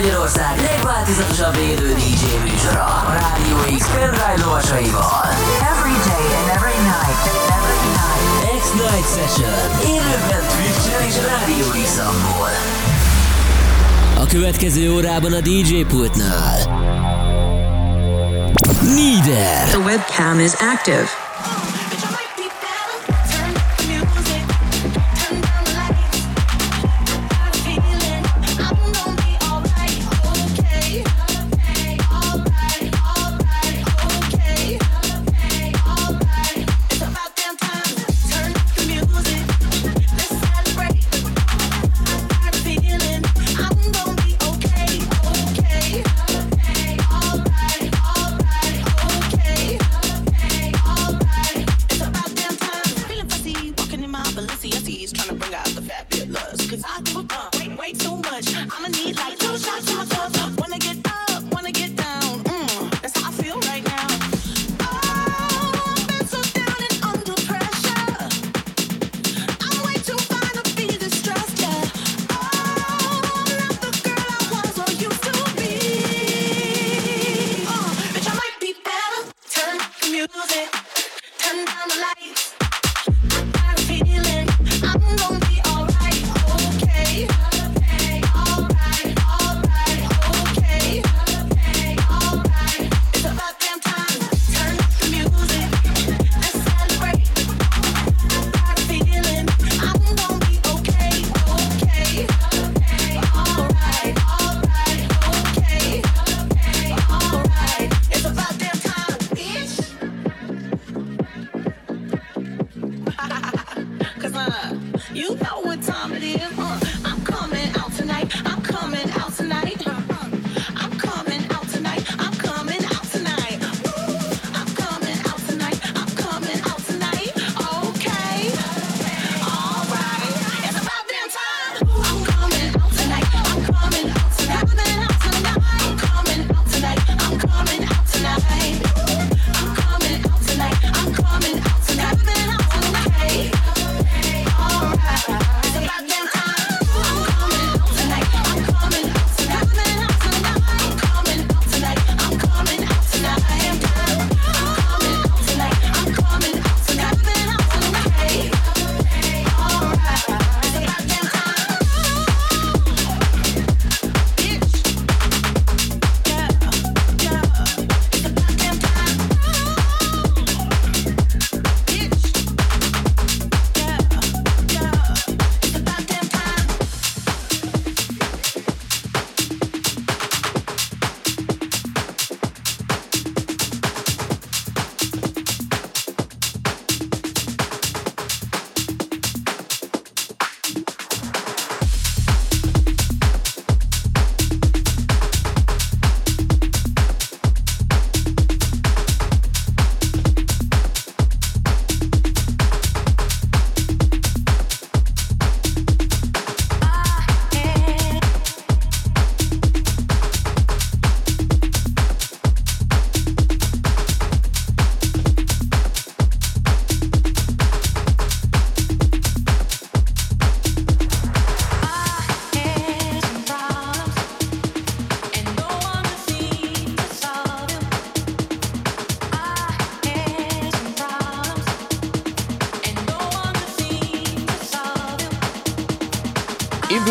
Magyarország legváltozatosabb élő DJ műsora a Rádió X pendrive lovasaival. Every day and every night. Every night. X-Night Session. Élőben Twitch-en és Rádió x A következő órában a DJ pultnál. Needer. The webcam is active.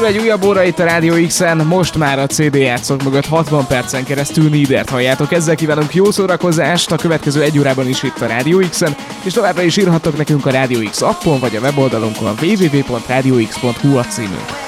Egy újabb óra itt a Rádió X-en, most már a CD játszók mögött 60 percen keresztül Nidert halljátok. Ezzel kívánunk jó szórakozást a következő egy órában is itt a Rádió X-en, és továbbra is írhattok nekünk a Rádió X appon, vagy a weboldalunkon www.radiox.hu a címünk.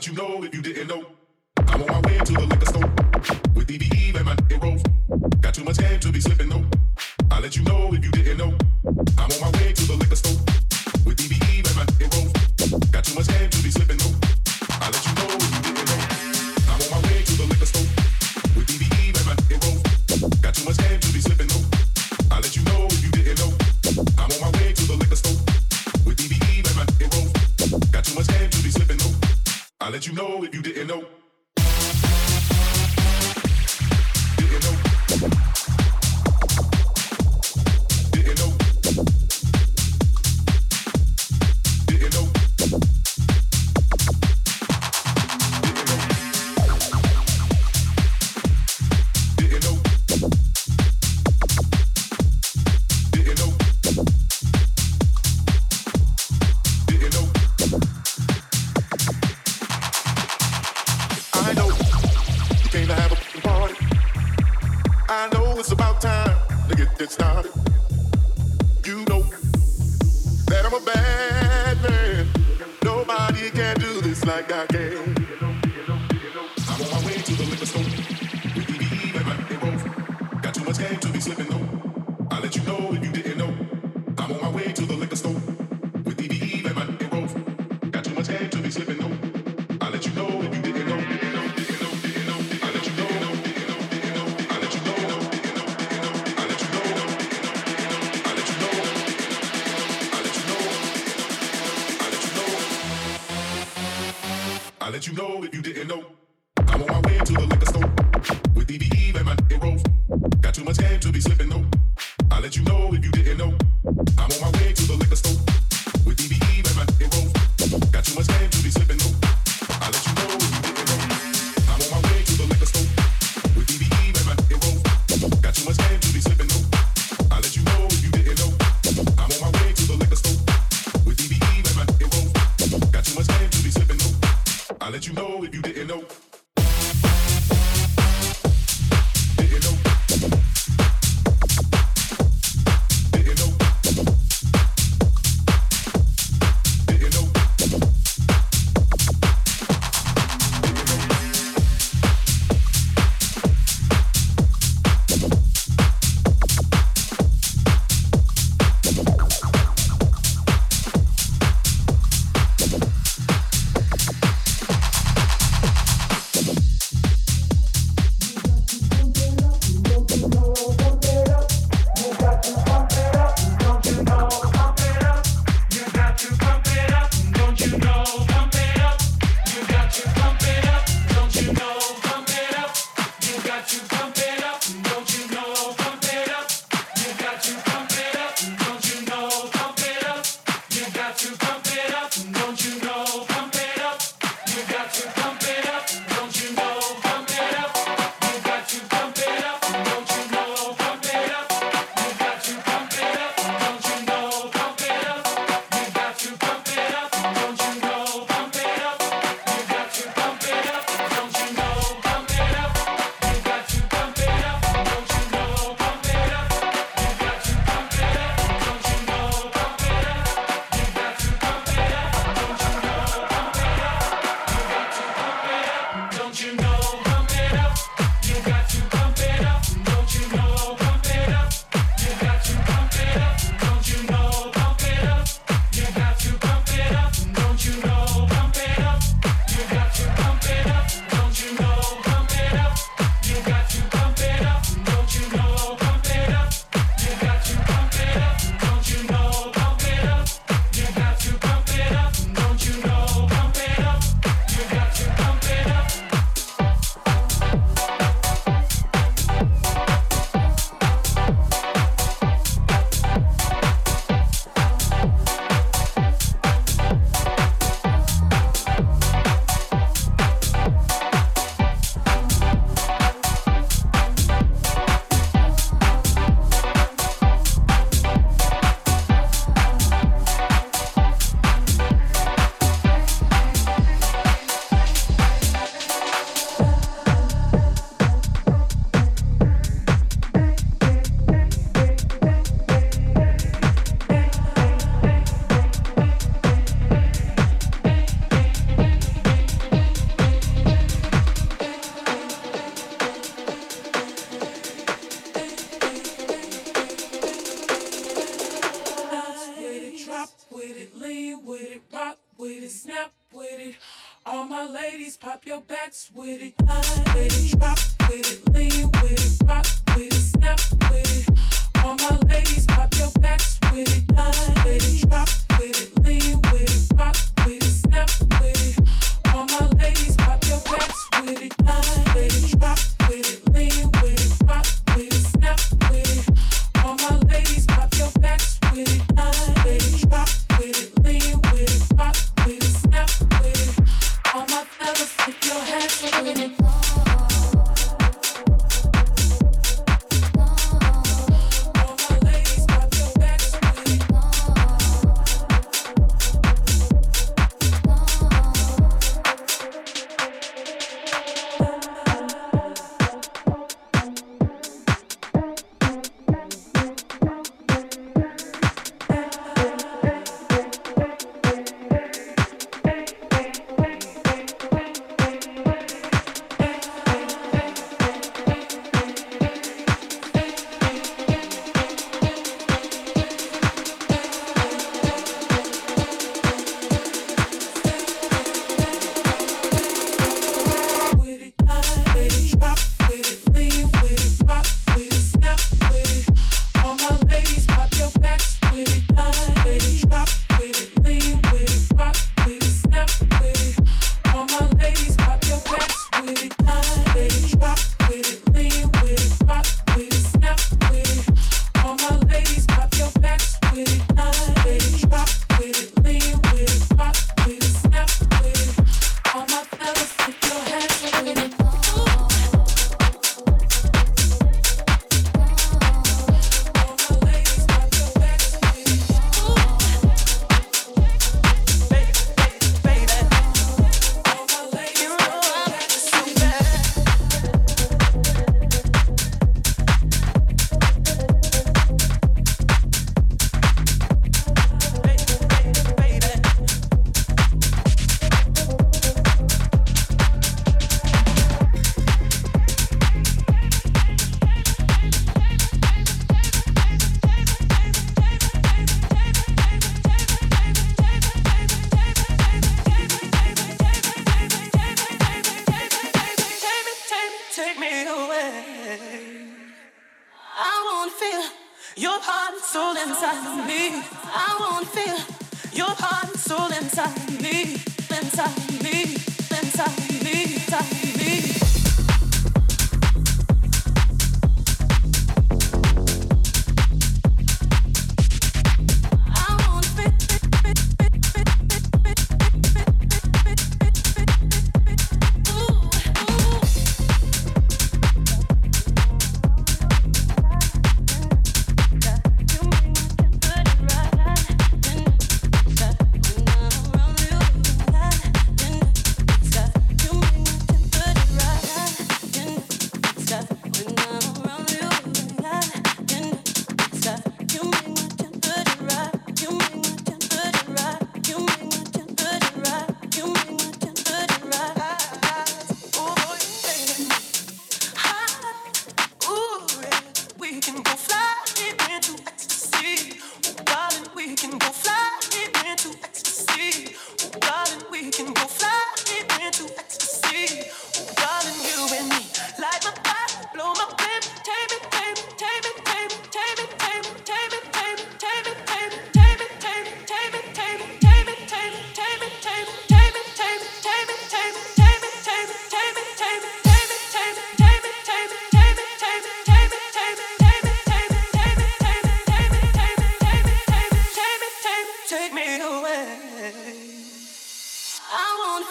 that you know if you didn't know. I'm on my way to the liquor store with DBE and my nigga Rove. Got too much game to be slipping. Got too much game to be slipping though. I let you know if you didn't know. I'm on my way.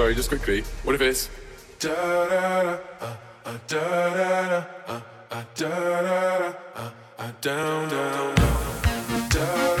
sorry, just quickly. What if it's uh, uh, uh, down down down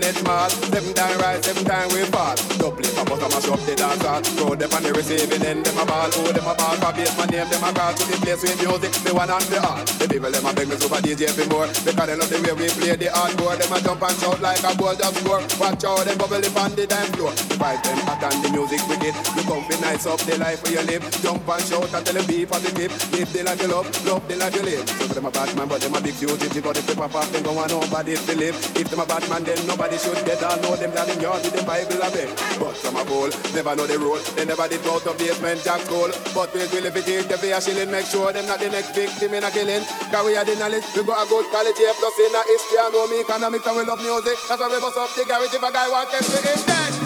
turning mad. Them die it small. Time we fall. Double it, up, mash up the dance hall. Throw them on the receiving end, them a ball. Oh, them a ball, for base, my name, them a call. To the place with music, the one and the all. The people, them a beg me super DJ for more. Because they love the way we play the hardcore. Them a jump and shout like a ball just score. Watch out, them bubble up on the dance floor. The vibe, them hot and the music wicked. You come be nice up the life where you live. Jump and shout and tell them be positive. Live the life you love, love the life you live. So them a bad man, but them a big duty. If got the paper pop, them go on nobody to live. If them a bad man, then nobody should get all know them that in yard with the Bible a bit. But some a fool, never know the rule. They never did go to basement jack school. But we will if it is the a shilling, make sure them not the next victim in a killing. Cause we are the knowledge, we got a good quality A plus in a history and know me economics and we love music. That's why we bust up the garage if a guy want them to get dead. Lírico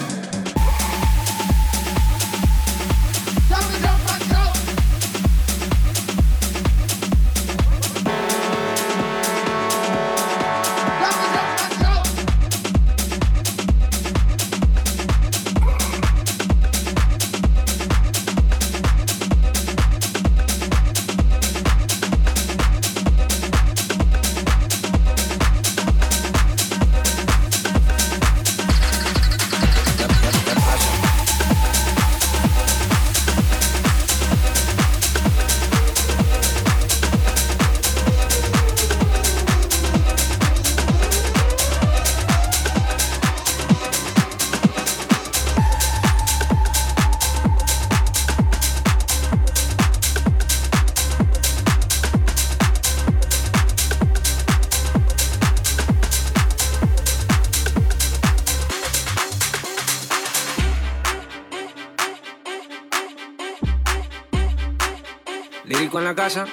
casa.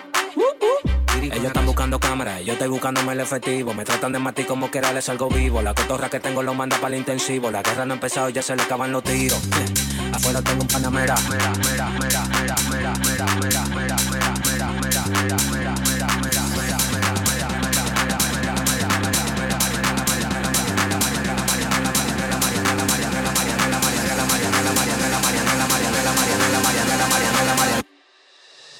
Ellos están buscando cámaras, yo estoy buscándome el efectivo. Me tratan de matar como quiera, les salgo vivo. La cotorra que tengo lo manda para el intensivo. La guerra no ha empezado, ya se le acaban los tiros. Eh, Afuera tengo un panamera. Mera, mera, mera, mera, mera, mera, mera, mera, mera, mera, mera, mera, mera, mera,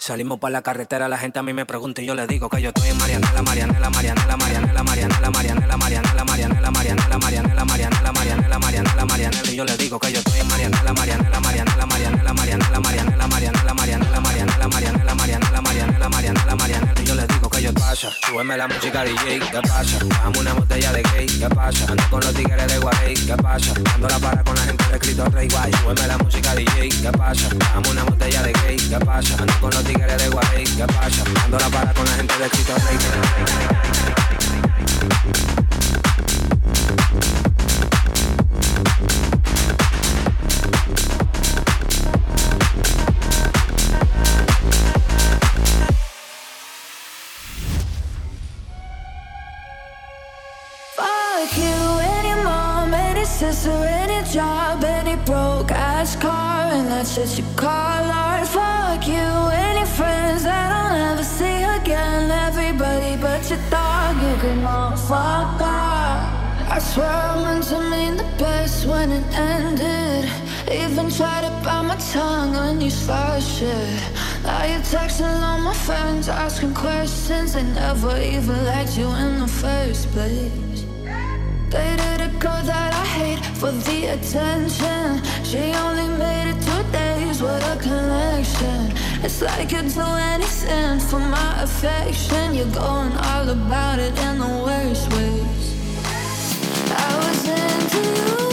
Salimos para la carretera, la gente a mí me pregunta y yo le digo que yo estoy en Marianela, Marianela, Marianela, Marianela, Marianela, Marianela, Marianela, Marianela, Marianela, Marianela, Marianela, Marianela, Marianela, Marianela, y yo le digo que yo estoy en Marianela, Marianela, Marianela, Marianela, Marianela, Marianela, Marianela, Marianela, Marianela, Marianela, Marianela, Marianela, Marianela, Marianela, y yo le digo que yo pasa, súbeme la música DJ, ¿qué pasa? Dame una botella de gay, ¿qué pasa? Ando con los tigres de Guay, ¿qué pasa? Ando la para con la gente de escrito Rey Guay, súbeme la música DJ, ¿qué pasa? Dame una botella de gay, ¿qué pasa? Ando con los tigre de Guay, ¿qué pasa? La para con la gente de Rey. Fuck you and your mom and your sister and your job and your broke ass car and that's just you call art. Fuck off. I swear I meant to mean the best when it ended. Even tried to bite my tongue when you started shit. Now you're texting all my friends, asking questions. They never even liked you in the first place. Dated a girl that I hate for the attention. She only made it two days with a connection. It's like you'd do anything for my affection. You're going all about it in the worst ways. I was into you,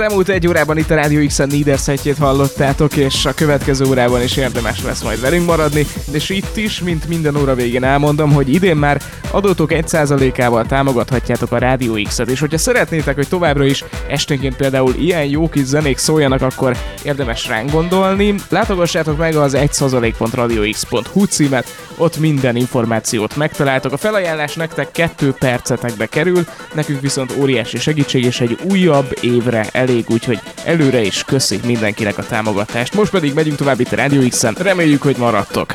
Az elmúlt egy órában itt a Rádió X-en Nieder szetjét hallottátok, és a következő órában is érdemes lesz majd velünk maradni, és itt is, mint minden óra végén elmondom, hogy idén már adótok 1%-ával támogathatjátok a Rádió X-et, és hogyha szeretnétek, hogy továbbra is esténként például ilyen jó kis zenék szóljanak, akkor érdemes ránk gondolni. Látogassátok meg az 1%.radiox.hu címet, ott minden információt megtaláltok. A felajánlás nektek 2 percetekbe kerül, nekünk viszont óriási segítség, és egy újabb évre elég, úgyhogy előre is köszi mindenkinek a támogatást. Most pedig megyünk tovább itt a Radio X-en, reméljük, hogy maradtok.